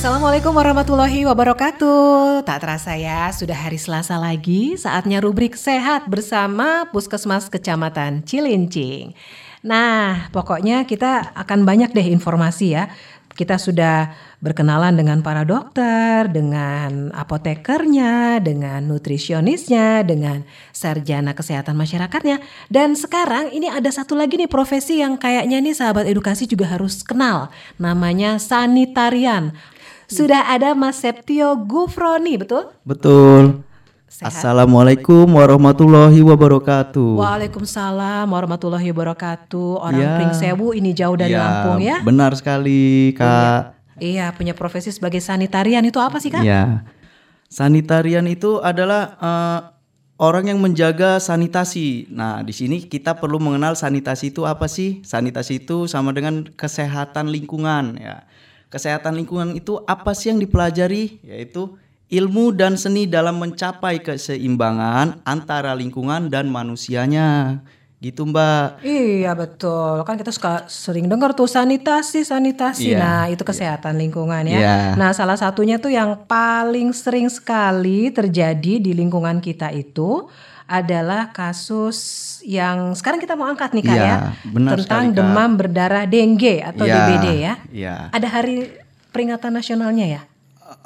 Assalamualaikum warahmatullahi wabarakatuh. Tak terasa ya, sudah hari Selasa lagi, saatnya rubrik sehat bersama Puskesmas Kecamatan Cilincing. Nah, pokoknya kita akan banyak deh informasi ya. Kita sudah berkenalan dengan para dokter, dengan apotekernya, dengan nutrisionisnya, dengan sarjana kesehatan masyarakatnya. Dan sekarang ini ada satu lagi nih profesi yang kayaknya nih sahabat edukasi juga harus kenal. Namanya sanitarian. Sudah ada Mas Septio Gufroni, betul? Betul. Sehat. Assalamualaikum warahmatullahi wabarakatuh. Waalaikumsalam warahmatullahi wabarakatuh. Orang Ya. Pringsewu ini jauh dari Ya, Lampung ya. Benar sekali, Kak. Iya, punya profesi sebagai sanitarian itu apa sih, Kak? Ya. Sanitarian itu adalah eh, orang yang menjaga sanitasi. Nah, di sini kita perlu mengenal sanitasi itu apa sih? Sanitasi itu sama dengan kesehatan lingkungan ya. Kesehatan lingkungan itu apa sih yang dipelajari? Yaitu ilmu dan seni dalam mencapai keseimbangan antara lingkungan dan manusianya. Gitu, Mbak. Iya betul, kan kita suka sering dengar tuh sanitasi, sanitasi. Iya, Nah itu kesehatan lingkungan ya. Iya. Nah salah satunya tuh yang paling sering sekali terjadi di lingkungan kita itu adalah kasus yang sekarang kita mau angkat nih kak Iya, ya, benar tentang sekali, Kak. demam berdarah dengue atau Iya, DBD ya. iya. Ada hari peringatan nasionalnya ya.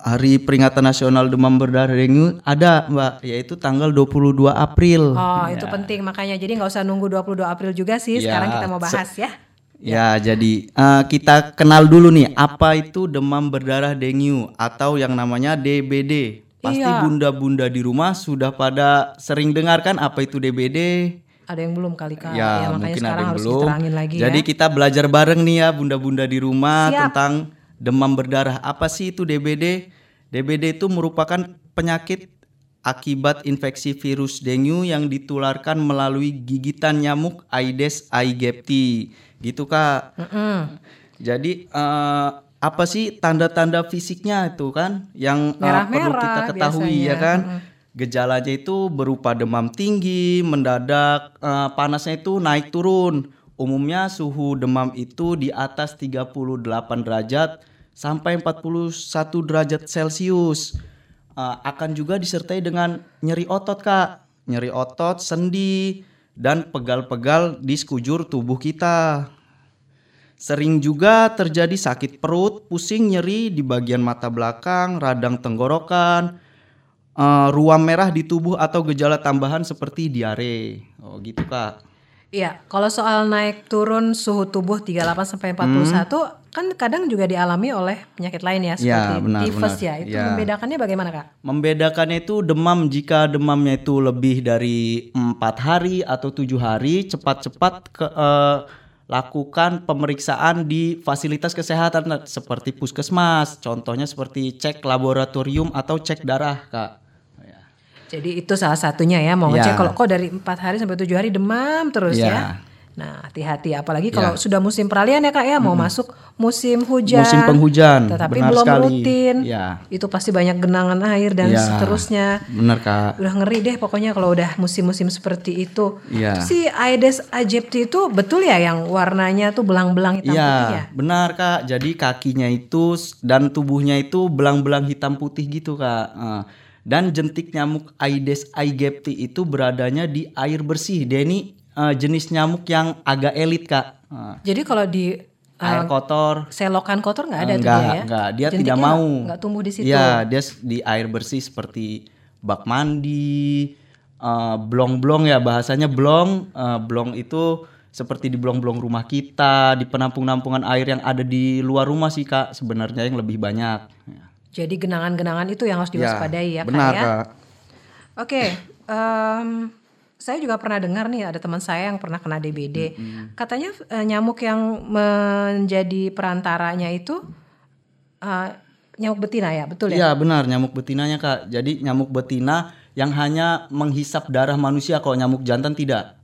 Hari peringatan nasional demam berdarah dengue ada Mbak yaitu tanggal 22 April. Oh itu penting makanya jadi nggak usah nunggu 22 April juga sih. Ya, Sekarang kita mau bahas ya. Ya, jadi eh, kita kenal dulu nih apa itu demam berdarah dengue atau yang namanya DBD. Pasti Iya. bunda-bunda di rumah sudah pada sering dengar kan apa itu DBD? Ada yang belum kali kak. ya, makanya mungkin sekarang ada yang harus belum. diterangin lagi Jadi ya. kita belajar bareng nih ya bunda-bunda di rumah Siap. tentang demam berdarah. Apa sih itu DBD? DBD itu merupakan penyakit akibat infeksi virus dengue yang ditularkan melalui gigitan nyamuk Aedes aegypti. Gitu Kak. Mm-mm. Jadi eh, apa sih tanda-tanda fisiknya itu kan yang eh, perlu kita ketahui biasanya. ya kan? Gejalanya itu berupa demam tinggi, mendadak eh, panasnya itu naik turun. Umumnya suhu demam itu di atas 38 derajat sampai 41 derajat Celcius. Eh, akan juga disertai dengan nyeri otot, Kak. Nyeri otot, sendi, dan pegal-pegal di sekujur tubuh kita. Sering juga terjadi sakit perut, pusing nyeri di bagian mata belakang, radang tenggorokan, eh, ruam merah di tubuh atau gejala tambahan seperti diare. Oh gitu kak. Iya, kalau soal naik turun suhu tubuh 38 sampai 41 kan kadang juga dialami oleh penyakit lain ya seperti benar, tifus benar. ya. Itu Ya. membedakannya bagaimana, Kak? Membedakannya itu demam jika demamnya itu lebih dari empat hari atau tujuh hari, cepat-cepat ke eh, lakukan pemeriksaan di fasilitas kesehatan seperti puskesmas. Contohnya seperti cek laboratorium atau cek darah kak. Ya. Jadi itu salah satunya ya mau Ya. ngecek kalau kok dari empat hari sampai tujuh hari demam terus Ya. ya. Nah, hati-hati apalagi kalau sudah musim peralihan ya Kak ya, mau masuk musim hujan. Musim penghujan, Tetapi benar belum sekali. rutin. Ya. Itu pasti banyak genangan air dan Ya. seterusnya. Benar kak. Udah ngeri deh pokoknya kalau udah musim-musim seperti itu. Iya. Terus Si Aedes aegypti itu betul ya yang warnanya tuh belang-belang hitam Iya, putih ya? benar kak. Jadi kakinya itu dan tubuhnya itu belang-belang hitam putih gitu kak. Dan jentik nyamuk Aedes aegypti itu beradanya di air bersih. Dia ini eh, jenis nyamuk yang agak elit kak. Eh, Jadi kalau di uh, air kotor. selokan kotor nggak ada tuh enggak, dia ya? enggak. Dia Jentiknya tidak mau. nggak- tumbuh di situ. Iya, dia di air bersih seperti bak mandi, eh, blong-blong ya bahasanya blong. Eh, blong itu seperti di blong-blong rumah kita, di penampung-nampungan air yang ada di luar rumah sih kak. Sebenarnya yang lebih banyak. Ya. Jadi genangan-genangan itu yang harus diwaspadai ya, Kak benar ya. kak. Oke, em, saya juga pernah dengar nih ada teman saya yang pernah kena DBD. Katanya eh, nyamuk yang menjadi perantaranya itu eh, nyamuk betina ya, betul ya? Iya benar nyamuk betinanya kak. Jadi nyamuk betina yang hanya menghisap darah manusia. Kalau nyamuk jantan tidak.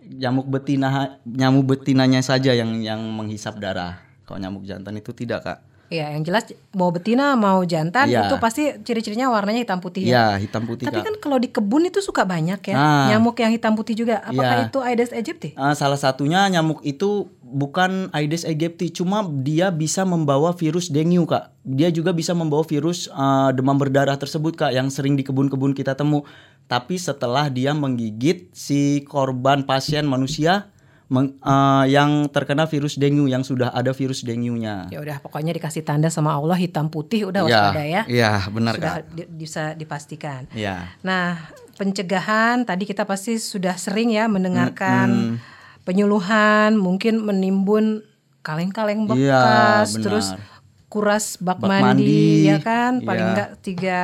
Nyamuk betina nyamuk betinanya saja yang yang menghisap darah. Kalau nyamuk jantan itu tidak kak. Iya, yang jelas mau betina mau jantan Iya. itu pasti ciri-cirinya warnanya hitam putih ya. Iya hitam putih Tapi kak. kan kalau di kebun itu suka banyak ya Nah. nyamuk yang hitam putih juga. Apakah Iya. itu Aedes aegypti? Eh, salah satunya nyamuk itu bukan Aedes aegypti, cuma dia bisa membawa virus dengue kak. Dia juga bisa membawa virus uh, demam berdarah tersebut kak, yang sering di kebun-kebun kita temu. Tapi setelah dia menggigit si korban pasien manusia meng, uh, yang terkena virus dengue, yang sudah ada virus dengue-nya. Ya udah, pokoknya dikasih tanda sama Allah hitam putih, udah Ya, waspada ya. Iya, benar Sudah kak. di- bisa dipastikan. Iya. Nah, pencegahan tadi kita pasti sudah sering ya mendengarkan penyuluhan, mungkin menimbun kaleng-kaleng Iya, bekas, benar. terus kuras bak, Bak mandi, mandi, ya kan, paling enggak tiga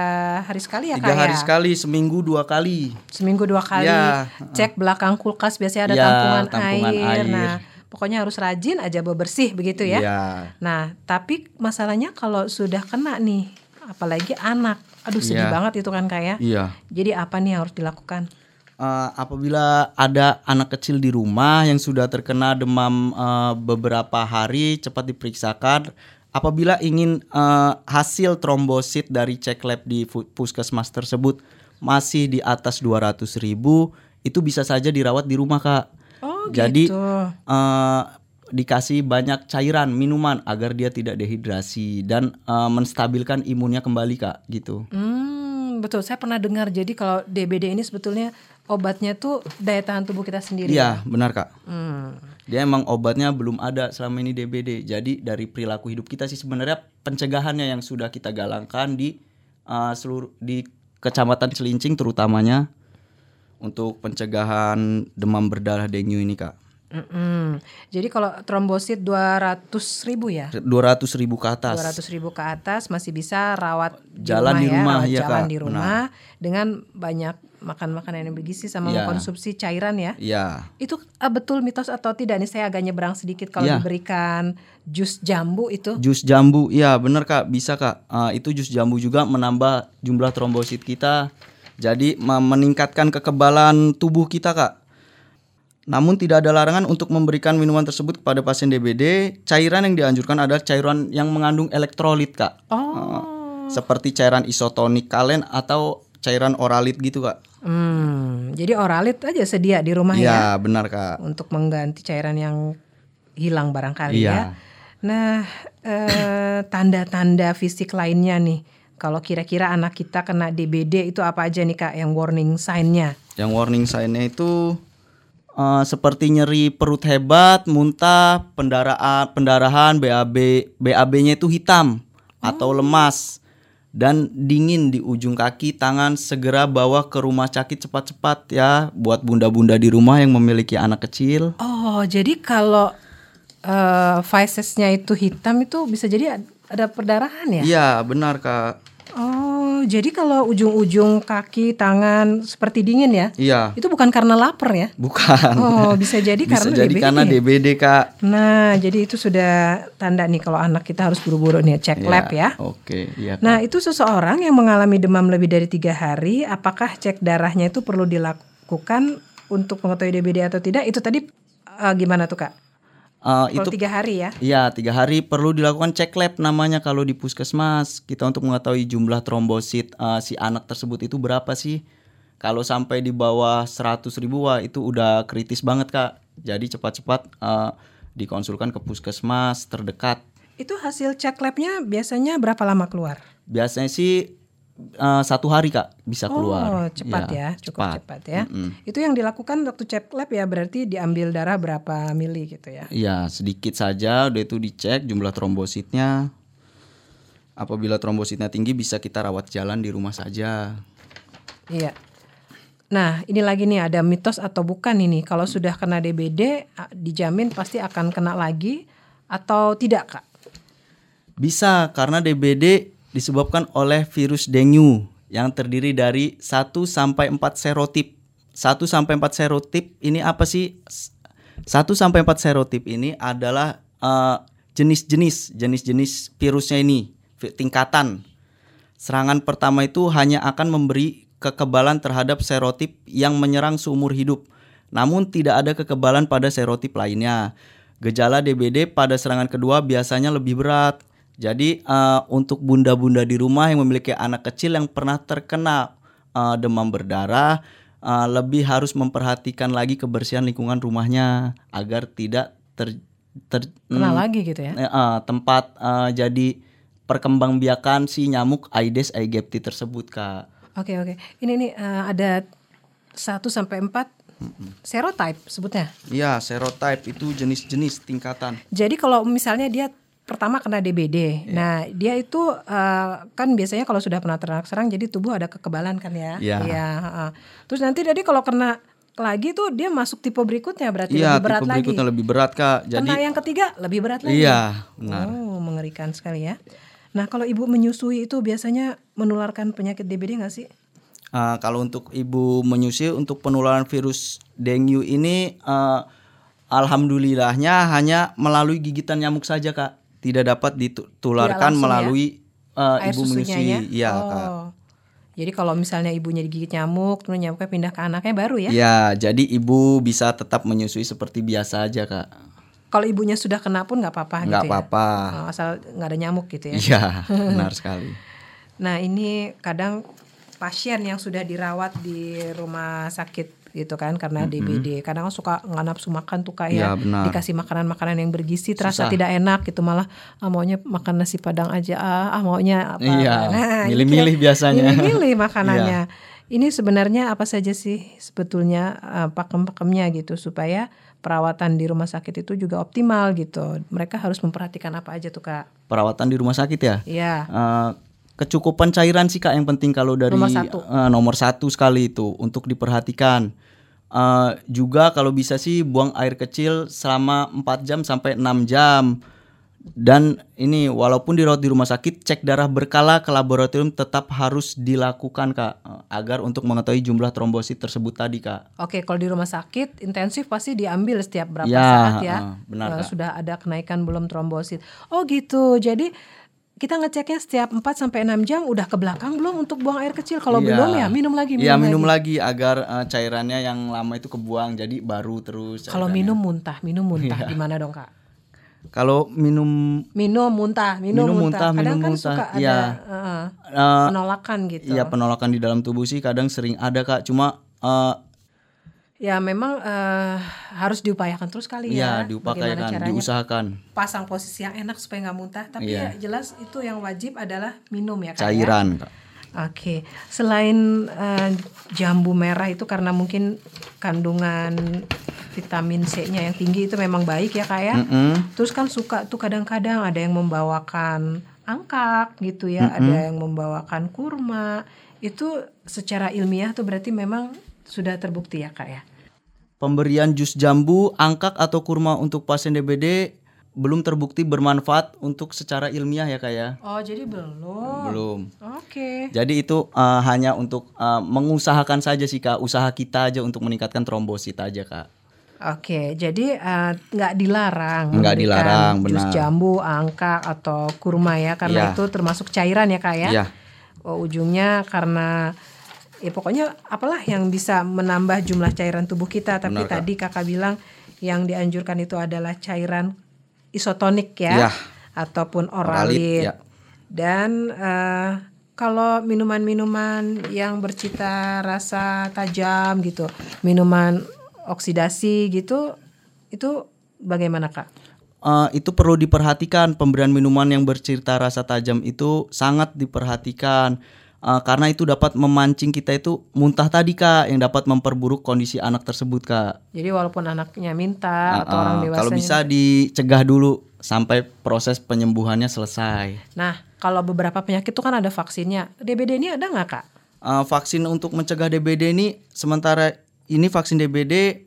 hari sekali ya Tiga kak hari ya? sekali, seminggu dua kali. seminggu dua kali. Iya. Cek belakang kulkas biasanya ada Iya, tampungan, tampungan air. air. Nah, pokoknya harus rajin aja bebersih begitu ya. Iya. Nah, tapi masalahnya kalau sudah kena nih, apalagi anak, aduh sedih Iya. banget itu kan kak ya. Iya. Jadi apa nih yang harus dilakukan? Eh, apabila ada anak kecil di rumah yang sudah terkena demam eh, beberapa hari cepat diperiksakan. Apabila ingin eh, hasil trombosit dari cek lab di puskesmas tersebut masih di atas 200 ribu, itu bisa saja dirawat di rumah kak. Oh Jadi gitu. eh, dikasih banyak cairan minuman agar dia tidak dehidrasi dan eh, menstabilkan imunnya kembali kak gitu. Hmm, betul. Saya pernah dengar. Jadi kalau DBD ini sebetulnya obatnya tuh daya tahan tubuh kita sendiri. Iya benar kak. Hmm. Dia emang obatnya belum ada selama ini DBD. Jadi dari perilaku hidup kita sih sebenarnya pencegahannya yang sudah kita galangkan di uh, seluruh di Kecamatan Celincing terutamanya untuk pencegahan demam berdarah dengue ini kak. Mm-mm. Jadi kalau trombosit 200 ribu ya? 200 ribu ke atas. 200 ribu ke atas masih bisa rawat di Jalan rumah di ya, rumah, rawat iya, jalan Kak. di rumah dengan banyak makan makanan yang bergizi sama Iya. mengkonsumsi cairan ya. Iya. Itu ah, betul mitos atau tidak nih saya agak nyebrang sedikit kalau Iya. diberikan jus jambu itu. Jus jambu, iya bener kak, bisa kak. Uh, itu jus jambu juga menambah jumlah trombosit kita, jadi me- meningkatkan kekebalan tubuh kita kak. Namun tidak ada larangan untuk memberikan minuman tersebut kepada pasien DBD. Cairan yang dianjurkan adalah cairan yang mengandung elektrolit kak, Oh. seperti cairan isotonik kalen atau cairan oralit gitu kak. Hmm, jadi oralit aja sedia di rumah ya Iya benar kak. untuk mengganti cairan yang hilang barangkali Iya. ya. Nah, eh, tanda-tanda fisik lainnya nih. Kalau kira-kira anak kita kena DBD itu apa aja nih kak yang warning sign-nya? Yang warning sign-nya itu eh, seperti nyeri perut hebat, muntah, pendarahan, pendarahan, BAB, BAB-nya itu hitam atau lemas dan dingin di ujung kaki, tangan segera bawa ke rumah sakit cepat-cepat ya buat bunda-bunda di rumah yang memiliki anak kecil. Oh, jadi kalau eh visesnya itu hitam itu bisa jadi ad- ada perdarahan ya? Iya, benar Kak. Oh, jadi kalau ujung-ujung kaki, tangan seperti dingin ya? Iya, Itu bukan karena lapar ya? bukan. Oh, bisa jadi Bisa karena jadi DBD. karena DBD, Kak. Nah, jadi itu sudah tanda nih kalau anak kita harus buru-buru nih cek Iya, lab ya. Oke, iya. Kak. Nah, itu seseorang yang mengalami demam lebih dari tiga hari, apakah cek darahnya itu perlu dilakukan untuk mengetahui DBD atau tidak? Itu tadi eh, gimana tuh kak? Kalau itu tiga hari ya? Iya, tiga hari perlu dilakukan cek lab namanya kalau di puskesmas. Kita untuk mengetahui jumlah trombosit eh, si anak tersebut itu berapa sih. Kalau sampai di bawah 100 ribu, wah itu udah kritis banget kak. Jadi cepat-cepat eh, dikonsulkan ke puskesmas terdekat. Itu hasil cek labnya biasanya berapa lama keluar? Biasanya sih eh, satu hari kak bisa keluar. Oh, cepat Iya, ya, cukup cepat, ya. Mm-mm. Itu yang dilakukan waktu cek lab ya berarti diambil darah berapa mili gitu ya? Iya, sedikit saja udah itu dicek jumlah trombositnya. Apabila trombositnya tinggi bisa kita rawat jalan di rumah saja. Iya. Nah, ini lagi nih ada mitos atau bukan ini? Kalau sudah kena DBD dijamin pasti akan kena lagi atau tidak, Kak? Bisa karena DBD disebabkan oleh virus dengue yang terdiri dari 1 sampai 4 serotip. 1 sampai 4 serotip ini apa sih? 1 sampai 4 serotip ini adalah eh, jenis-jenis jenis-jenis virusnya ini, tingkatan. Serangan pertama itu hanya akan memberi kekebalan terhadap serotip yang menyerang seumur hidup. Namun tidak ada kekebalan pada serotip lainnya. Gejala DBD pada serangan kedua biasanya lebih berat. Jadi eh, untuk bunda-bunda di rumah yang memiliki anak kecil yang pernah terkena eh, demam berdarah eh, lebih harus memperhatikan lagi kebersihan lingkungan rumahnya agar tidak ter- ter- Kena mm, lagi gitu ya. eh, tempat eh, jadi perkembangbiakan si nyamuk Aedes aegypti tersebut kak. Oke oke. Ini nih eh, ada 1 sampai 4 serotype sebutnya. Iya, serotype itu jenis-jenis tingkatan. Jadi kalau misalnya dia pertama kena DBD, Iya. nah dia itu eh, kan biasanya kalau sudah pernah ternak serang, jadi tubuh ada kekebalan kan ya. Iya. heeh. Terus nanti jadi kalau kena lagi tuh dia masuk tipe berikutnya berarti Iya, lebih berat tipe lagi. berikutnya lebih berat kak. Jadi Kena yang ketiga lebih berat lagi. iya, benar. Oh mengerikan sekali ya. Nah kalau ibu menyusui itu biasanya menularkan penyakit DBD nggak sih? Uh, kalau untuk ibu menyusui untuk penularan virus dengue ini uh, alhamdulillahnya hanya melalui gigitan nyamuk saja kak, tidak dapat ditularkan langsung ya? melalui uh, Air ibu susunya menyusui. ya? Iya oh. kak. Jadi kalau misalnya ibunya digigit nyamuk, terus nyamuknya pindah ke anaknya baru ya? Ya, jadi ibu bisa tetap menyusui seperti biasa aja kak. Kalau ibunya sudah kena pun nggak apa-apa gitu apa-apa. ya? Oh, asal nggak ada nyamuk gitu ya? Iya, benar sekali. Nah ini kadang pasien yang sudah dirawat di rumah sakit gitu kan karena DBD kadang suka nggak nafsu makan tuh Iya, kayak benar. dikasih makanan-makanan yang bergizi terasa Susah. tidak enak gitu malah ah, maunya makan nasi padang aja ah, ah maunya apa Iya, ini milih-milih kira- biasanya. Iya. milih-milih makanannya ini sebenarnya apa saja sih sebetulnya eh, pakem-pakemnya gitu supaya perawatan di rumah sakit itu juga optimal gitu mereka harus memperhatikan apa aja tuh kak Perawatan di rumah sakit ya. Iya Uh, kecukupan cairan sih kak yang penting kalau dari Nomor satu. uh, nomor satu sekali itu untuk diperhatikan. Uh, juga kalau bisa sih buang air kecil selama 4 jam sampai 6 jam. Dan ini walaupun dirawat di rumah sakit, cek darah berkala ke laboratorium tetap harus dilakukan kak uh, agar untuk mengetahui jumlah trombosit tersebut tadi kak. Oke, kalau di rumah sakit intensif pasti diambil setiap berapa Ya, saat ya. benar, Eh, Kak. sudah ada kenaikan belum trombosit. Oh gitu. Jadi kita ngeceknya setiap 4 sampai 6 jam udah ke belakang belum untuk buang air kecil. Kalau Iya. belum ya minum lagi, Iya minum, minum lagi. lagi agar uh, cairannya yang lama itu kebuang jadi baru terus. Kalau minum muntah, minum muntah Iya. gimana dong, Kak? Kalau minum Minum muntah, minum, Minum muntah. muntah, Kadang minum kan muntah, suka ada iya. eh, uh, penolakan gitu. Iya penolakan di dalam tubuh sih kadang sering ada kak. Cuma uh, Ya memang eh, harus diupayakan terus kali ya ya. Bagaimana diupayakan, diusahakan pasang posisi yang enak supaya nggak muntah. Tapi Iya. ya jelas itu yang wajib adalah minum ya, Kak. ya? cairan. Kak. Oke, selain eh, jambu merah itu karena mungkin kandungan vitamin C-nya yang tinggi itu memang baik ya kak ya. Mm-mm. Terus kan suka tuh kadang-kadang ada yang membawakan angkak gitu ya, ada yang membawakan kurma. Itu secara ilmiah tuh berarti memang sudah terbukti ya kak ya. Pemberian jus jambu, angkak atau kurma untuk pasien DBD belum terbukti bermanfaat untuk secara ilmiah ya kak ya. Oh jadi belum. Belum. Oke. Jadi itu uh, hanya untuk uh, mengusahakan saja sih kak, usaha kita aja untuk meningkatkan trombosit aja kak. Oke, jadi eh, nggak dilarang Nggak dilarang, jus benar. jambu, angka atau kurma ya, karena Iya. itu termasuk cairan ya kak ya. Iya. Oh, ujungnya karena ya pokoknya apalah yang bisa menambah jumlah cairan tubuh kita. Tapi Benar, Kak. tadi kakak bilang yang dianjurkan itu adalah cairan isotonik Iya. ya, ataupun Oralit, oralit. ya. Dan eh, kalau minuman-minuman yang bercita rasa tajam gitu, minuman oksidasi gitu, itu bagaimana kak? Uh, itu perlu diperhatikan pemberian minuman yang bercerita rasa tajam itu sangat diperhatikan Uh, karena itu dapat memancing kita itu muntah tadi kak yang dapat memperburuk kondisi anak tersebut kak. Jadi walaupun anaknya minta atau Uh, orang uh, dewasa kalau bisa dicegah dulu sampai proses penyembuhannya selesai. Nah, kalau beberapa penyakit itu kan ada vaksinnya. DBD ini ada nggak kak? Uh, vaksin untuk mencegah DBD ini sementara ini vaksin DBD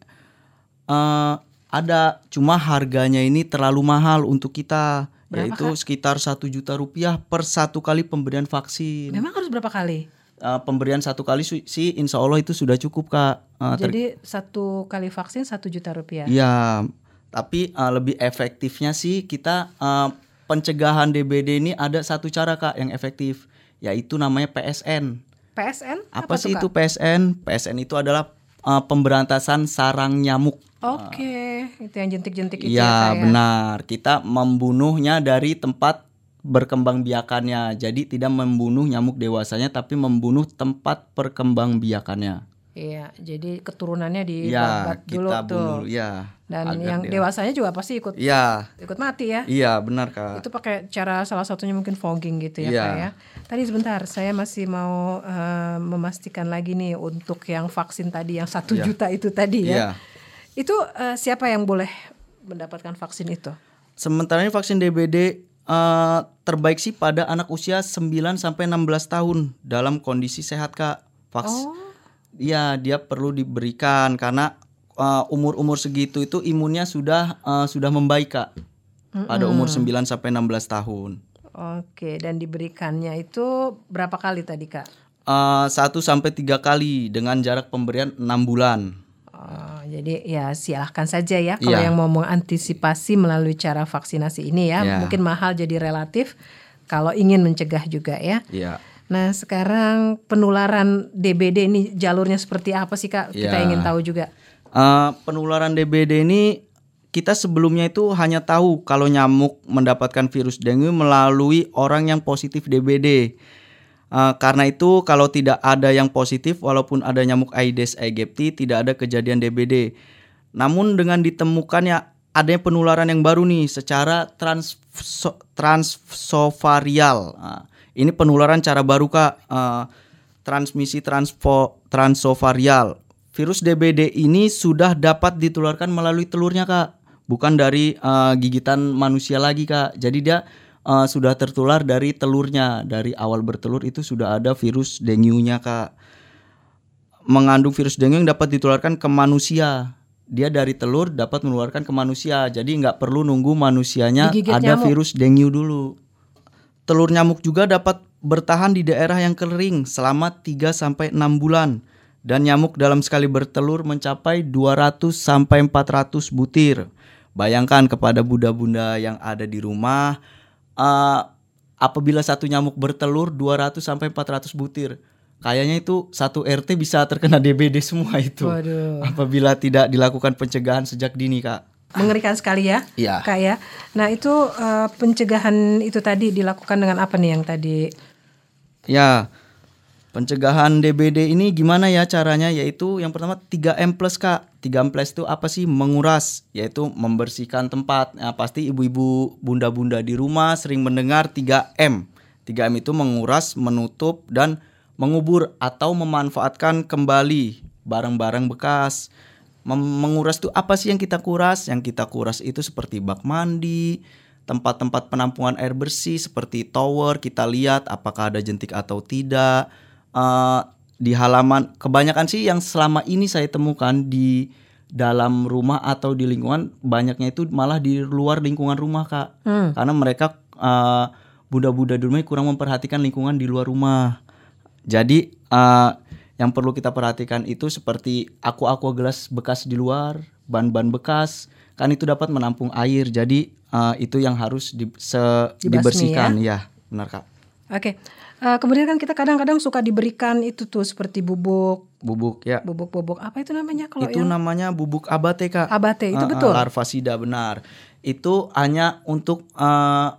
uh, ada cuma harganya ini terlalu mahal untuk kita Berapa, yaitu sekitar satu juta rupiah per satu kali pemberian vaksin. Memang harus berapa kali? Uh, pemberian satu kali sih insya Allah itu sudah cukup kak. Uh, Jadi satu kali vaksin satu juta rupiah. Iya, tapi uh, lebih efektifnya sih kita uh, pencegahan DBD ini ada satu cara kak yang efektif, yaitu namanya PSN. PSN? Apa, tuh, sih Kak? itu PSN? PSN itu adalah uh, pemberantasan sarang nyamuk. Oke, itu yang jentik-jentik itu ya, Iya ya. benar. Kita membunuhnya dari tempat berkembang biakannya. Jadi tidak membunuh nyamuk dewasanya, tapi membunuh tempat perkembang biakannya. Iya, jadi keturunannya Ya, dibabat dulu kita tuh. bunuh. Ya. Dan yang dia- dewasanya juga pasti ikut Iya, ikut mati ya. iya benar kak. Itu pakai cara salah satunya mungkin fogging gitu ya Iya. Kak ya. Tadi sebentar, saya masih mau eh, memastikan lagi nih untuk yang vaksin tadi yang satu Iya. juta itu tadi ya. Iya. Itu eh, siapa yang boleh mendapatkan vaksin itu? Sementara ini vaksin DBD eh, terbaik sih pada anak usia 9 sampai 16 tahun dalam kondisi sehat kak. Vaks, Oh. Iya, dia perlu diberikan karena eh, umur-umur segitu itu imunnya sudah eh, sudah membaik kak. Pada umur 9 sampai 16 tahun. Oke, dan diberikannya itu berapa kali tadi Kak? Eh, satu sampai tiga kali dengan jarak pemberian 6 bulan. Jadi ya silahkan saja ya kalau Iya. yang mau mengantisipasi melalui cara vaksinasi ini ya. Iya. Mungkin mahal jadi relatif kalau ingin mencegah juga ya. Iya. Nah sekarang penularan DBD ini jalurnya seperti apa sih Kak? Kita Iya. ingin tahu juga. Eh, penularan DBD ini kita sebelumnya itu hanya tahu kalau nyamuk mendapatkan virus dengue melalui orang yang positif DBD. Eh, karena itu kalau tidak ada yang positif walaupun ada nyamuk Aedes aegypti tidak ada kejadian DBD. Namun dengan ditemukannya adanya penularan yang baru nih secara trans transovarial. Nah, ini penularan cara baru Kak. Eh, transmisi transfo transovarial. Virus DBD ini sudah dapat ditularkan melalui telurnya Kak, bukan dari eh, gigitan manusia lagi Kak. Jadi dia eh, sudah tertular dari telurnya. Dari awal bertelur itu sudah ada virus dengue-nya Kak. Mengandung virus dengue yang dapat ditularkan ke manusia. Dia dari telur dapat menularkan ke manusia. Jadi nggak perlu nunggu manusianya Digigit ada nyamuk. virus dengue dulu. Telur nyamuk juga dapat bertahan di daerah yang kering selama 3 sampai 6 bulan dan nyamuk dalam sekali bertelur mencapai 200 sampai 400 butir. Bayangkan kepada bunda-bunda yang ada di rumah eh, apabila satu nyamuk bertelur 200 sampai 400 butir. Kayaknya itu satu RT bisa terkena DBD semua itu. Waduh. Apabila tidak dilakukan pencegahan sejak dini, Kak. Mengerikan sekali ya, Iya. Kak ya. Nah itu eh, pencegahan itu tadi dilakukan dengan apa nih yang tadi? Ya, pencegahan DBD ini gimana ya caranya? Yaitu yang pertama 3M plus kak. 3M plus itu apa sih? Menguras, yaitu membersihkan tempat. Nah, pasti ibu-ibu, bunda-bunda di rumah sering mendengar 3M. 3M itu menguras, menutup, dan mengubur atau memanfaatkan kembali barang-barang bekas. Mem- menguras itu apa sih yang kita kuras? Yang kita kuras itu seperti bak mandi, tempat-tempat penampungan air bersih seperti tower kita lihat apakah ada jentik atau tidak Eh, di halaman kebanyakan sih yang selama ini saya temukan di dalam rumah atau di lingkungan banyaknya itu malah di luar lingkungan rumah kak Hmm. karena mereka eh, bunda-bunda di rumah kurang memperhatikan lingkungan di luar rumah jadi eh, yang perlu kita perhatikan itu seperti aqua-aqua gelas bekas di luar, ban-ban bekas, kan itu dapat menampung air. Jadi eh, itu yang harus di, se- Dibasmi dibersihkan ya, benar kak. Oke. Eh, kemudian kan kita kadang-kadang suka diberikan itu tuh seperti bubuk, Bubuk ya. bubuk-bubuk apa itu namanya kalau itu yang namanya bubuk abate kak. abate itu eh, betul. larvasida benar. Itu hanya untuk eh,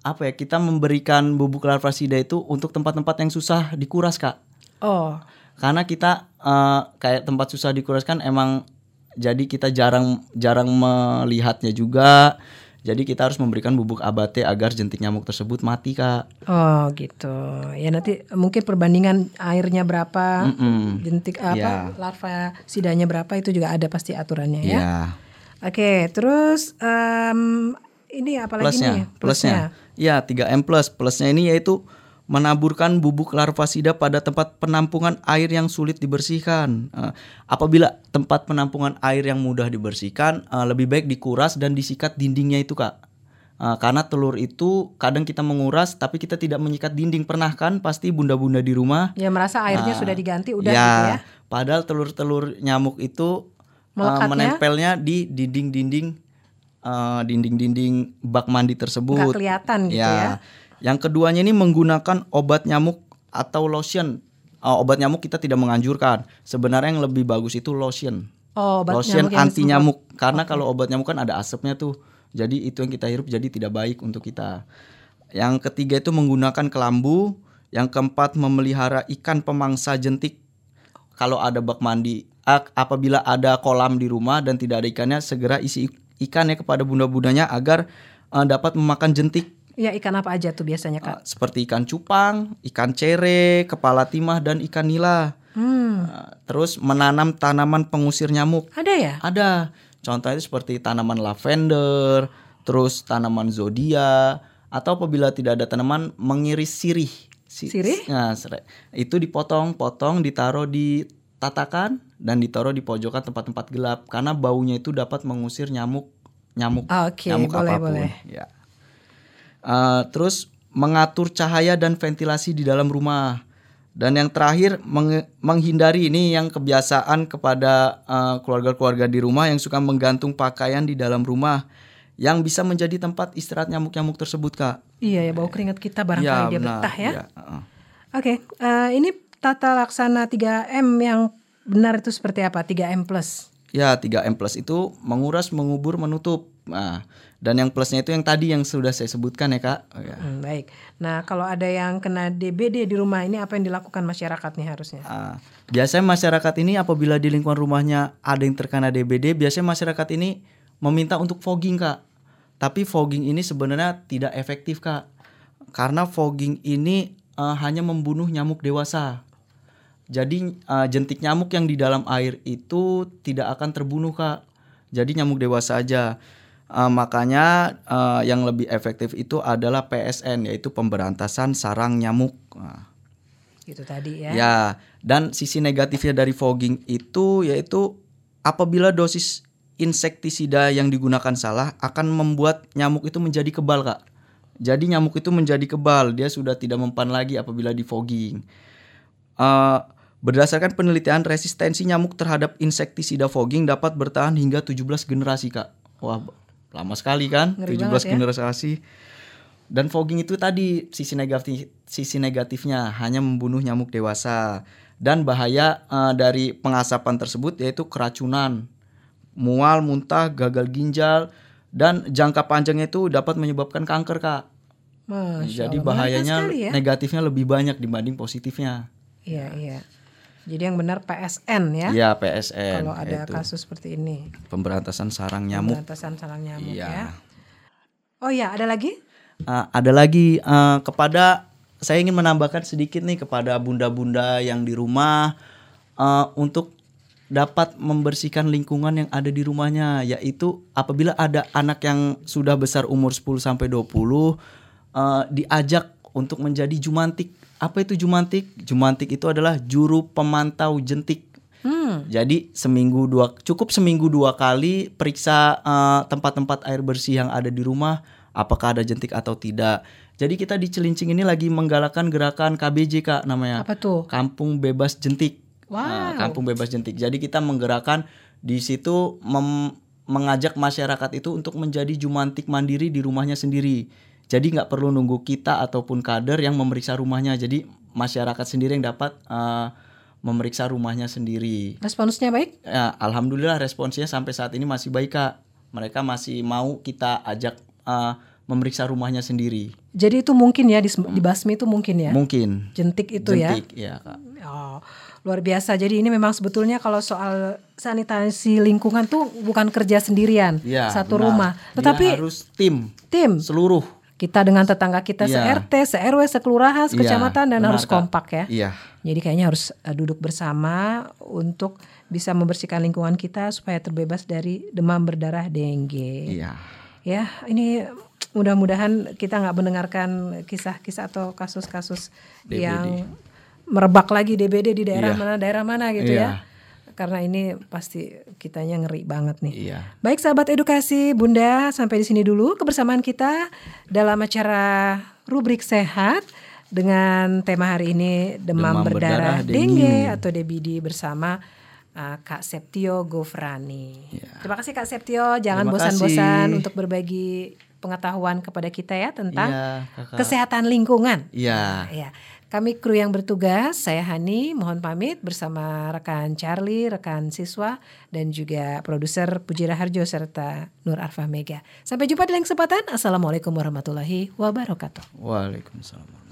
apa ya? Kita memberikan bubuk larvasida itu untuk tempat-tempat yang susah dikuras kak. Oh, karena kita eh, kayak tempat susah dikuras kan emang jadi kita jarang jarang melihatnya juga jadi kita harus memberikan bubuk abate agar jentik nyamuk tersebut mati kak oh gitu. Ya nanti mungkin perbandingan airnya berapa, Mm-mm. jentik apa, Iya. larva sidanya berapa itu juga ada pasti aturannya ya. ya Oke, terus em, ini apa lagi plusnya nih? plusnya ya 3M plus plusnya ini yaitu menaburkan bubuk larvasida pada tempat penampungan air yang sulit dibersihkan. Eh, apabila tempat penampungan air yang mudah dibersihkan, eh, lebih baik dikuras dan disikat dindingnya itu, Kak. Eh, karena telur itu kadang kita menguras tapi kita tidak menyikat dinding. Pernah kan pasti bunda-bunda di rumah Ya merasa airnya Ah, sudah diganti udah ya, gitu ya. Padahal telur-telur nyamuk itu uh, Melekatnya? menempelnya di dinding-dinding uh, dinding-dinding bak mandi tersebut. Nggak kelihatan gitu ya. Yang keduanya ini menggunakan obat nyamuk atau lotion. Uh, obat nyamuk kita tidak menganjurkan. Sebenarnya yang lebih bagus itu lotion. Oh, obat lotion nyamuk anti nyamuk. Karena kalau obat nyamuk kan ada asapnya tuh. Jadi itu yang kita hirup jadi tidak baik untuk kita. Yang ketiga itu menggunakan kelambu. Yang keempat memelihara ikan pemangsa jentik. kalau ada bak mandi apabila ada kolam di rumah dan tidak ada ikannya segera isi ikan ya kepada bunda-bundanya agar eh, dapat memakan jentik Ya ikan apa aja tuh biasanya kak? Eh, seperti ikan cupang, ikan cere, kepala timah dan ikan nila. Hmm, Eh, terus menanam tanaman pengusir nyamuk. ada ya? Ada. Contohnya seperti tanaman lavender, terus tanaman zodia, atau apabila tidak ada tanaman mengiris sirih. Si- Sirih? Nah, sere- itu dipotong-potong, ditaruh di tatakan dan ditaruh di pojokan tempat-tempat gelap karena baunya itu dapat mengusir nyamuk nyamuk Oke, nyamuk boleh apa pun. boleh. Ya. Eh, terus mengatur cahaya dan ventilasi di dalam rumah. Dan yang terakhir menge- menghindari ini yang kebiasaan kepada eh, keluarga-keluarga di rumah yang suka menggantung pakaian di dalam rumah yang bisa menjadi tempat istirahat nyamuk-nyamuk tersebut, Kak. Iya ya bau keringat kita barangkali dia benar, betah ya. iya, heeh. Oke, eh, ini tata laksana 3M yang benar itu seperti apa? 3M plus. Ya, 3M plus itu menguras, mengubur, menutup. Nah, dan yang plusnya itu yang tadi yang sudah saya sebutkan ya, Kak. Oh, ya. Hmm, baik. Nah, kalau ada yang kena DBD di rumah ini apa yang dilakukan masyarakat nih harusnya? Ah, biasanya masyarakat ini apabila di lingkungan rumahnya ada yang terkena DBD, biasanya masyarakat ini meminta untuk fogging kak. Tapi fogging ini sebenarnya tidak efektif kak, karena fogging ini eh, hanya membunuh nyamuk dewasa. Jadi eh, jentik nyamuk yang di dalam air itu tidak akan terbunuh kak. Jadi nyamuk dewasa aja. Eh, makanya eh, yang lebih efektif itu adalah PSN yaitu pemberantasan sarang nyamuk. Nah, Gitu tadi ya. Ya, dan sisi negatifnya dari fogging itu yaitu apabila dosis insektisida yang digunakan salah akan membuat nyamuk itu menjadi kebal, Kak. Jadi nyamuk itu menjadi kebal, dia sudah tidak mempan lagi apabila di fogging. Eh, berdasarkan penelitian resistensi nyamuk terhadap insektisida fogging dapat bertahan hingga 17 generasi, Kak. Wah, lama sekali kan? Ngeri 17 banget ya. generasi. Dan fogging itu tadi sisi negatif sisi negatifnya hanya membunuh nyamuk dewasa dan bahaya eh, dari pengasapan tersebut yaitu keracunan, mual, muntah, gagal ginjal dan jangka panjangnya itu dapat menyebabkan kanker, Kak. Masya Jadi Allah, bahayanya ya. negatifnya lebih banyak dibanding positifnya. Iya, iya. Jadi yang benar PSN ya. Iya, PSN. Kalau ada yaitu kasus seperti ini, pemberantasan sarang nyamuk. pemberantasan sarang nyamuk Iya. ya. Oh iya, ada lagi? Uh, ada lagi uh, kepada saya ingin menambahkan sedikit nih kepada bunda-bunda yang di rumah uh, untuk dapat membersihkan lingkungan yang ada di rumahnya yaitu apabila ada anak yang sudah besar umur 10 sampai 20 uh, diajak untuk menjadi jumantik. Apa itu jumantik? Jumantik itu adalah juru pemantau jentik. Hmm. Jadi seminggu dua cukup seminggu dua kali periksa eh, tempat-tempat air bersih yang ada di rumah apakah ada jentik atau tidak. Jadi kita di Cilincing ini lagi menggalakkan gerakan KBJ kak namanya. Apa tuh? Kampung Bebas Jentik. Wow. Nah, Kampung Bebas Jentik. Jadi kita menggerakkan di situ mengajak masyarakat itu untuk menjadi jumantik mandiri di rumahnya sendiri. Jadi nggak perlu nunggu kita ataupun kader yang memeriksa rumahnya. Jadi masyarakat sendiri yang dapat eh, memeriksa rumahnya sendiri. Responsnya baik? Ya, alhamdulillah responsnya sampai saat ini masih baik kak. Mereka masih mau kita ajak eh, memeriksa rumahnya sendiri. Jadi itu mungkin ya di, dibasmi itu mungkin ya. Mungkin. Jentik itu ya. Jentik, ya kak. Oh, luar biasa. Jadi ini memang sebetulnya kalau soal sanitasi lingkungan tuh bukan kerja sendirian Ya, satu benar. rumah, Dia tetapi harus tim tim seluruh. Kita dengan tetangga kita Iya. se-RT, se-RW, sekelurahan, Iya, sekecamatan dan benar, harus kompak ya. Iya. Jadi kayaknya harus uh, duduk bersama untuk bisa membersihkan lingkungan kita supaya terbebas dari demam berdarah dengue. Iya. Ya, ini mudah-mudahan kita nggak mendengarkan kisah-kisah atau kasus-kasus yang merebak lagi DBD di daerah Iya. mana daerah mana gitu Iya. ya. Karena ini pasti kitanya ngeri banget nih. Iya. Baik sahabat edukasi Bunda, sampai di sini dulu kebersamaan kita dalam acara rubrik sehat dengan tema hari ini demam, Demam berdarah, berdarah, dengue atau DBD bersama uh, Kak Septio Gofrani. Terima kasih Kak Septio, jangan bosan-bosan untuk berbagi pengetahuan kepada kita ya tentang Iya, Kakak. kesehatan lingkungan. Iya. Ya, kami kru yang bertugas, saya Hani, mohon pamit bersama rekan Charlie, rekan siswa, dan juga produser Puji Raharjo serta Nur Arfa Mega. Sampai jumpa di lain kesempatan. Assalamualaikum warahmatullahi wabarakatuh. Waalaikumsalam.